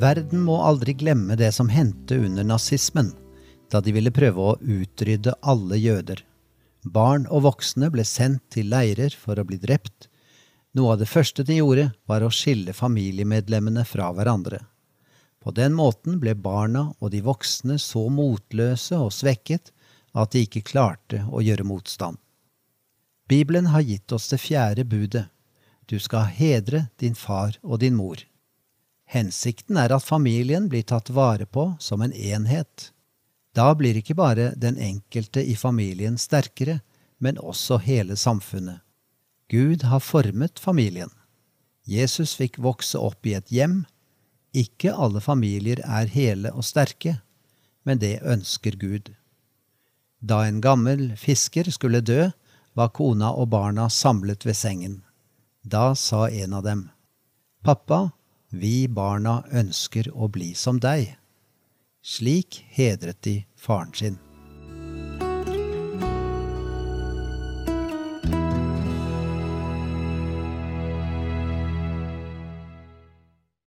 Verden må aldri glemme det som hendte under nazismen, da de ville prøve å utrydde alle jøder. Barn og voksne ble sendt til leirer for å bli drept. Noe av det første de gjorde, var å skille familiemedlemmene fra hverandre. På den måten ble barna og de voksne så motløse og svekket at de ikke klarte å gjøre motstand. Bibelen har gitt oss det fjerde budet. Du skal hedre din far og din mor. Hensikten er at familien blir tatt vare på som en enhet. Da blir ikke bare den enkelte i familien sterkere, men også hele samfunnet. Gud har formet familien. Jesus fikk vokse opp i et hjem. Ikke alle familier er hele og sterke, men det ønsker Gud. Da en gammel fisker skulle dø, var kona og barna samlet ved sengen. Da sa en av dem, Pappa, vi barna ønsker å bli som deg. Slik hedret de faren sin.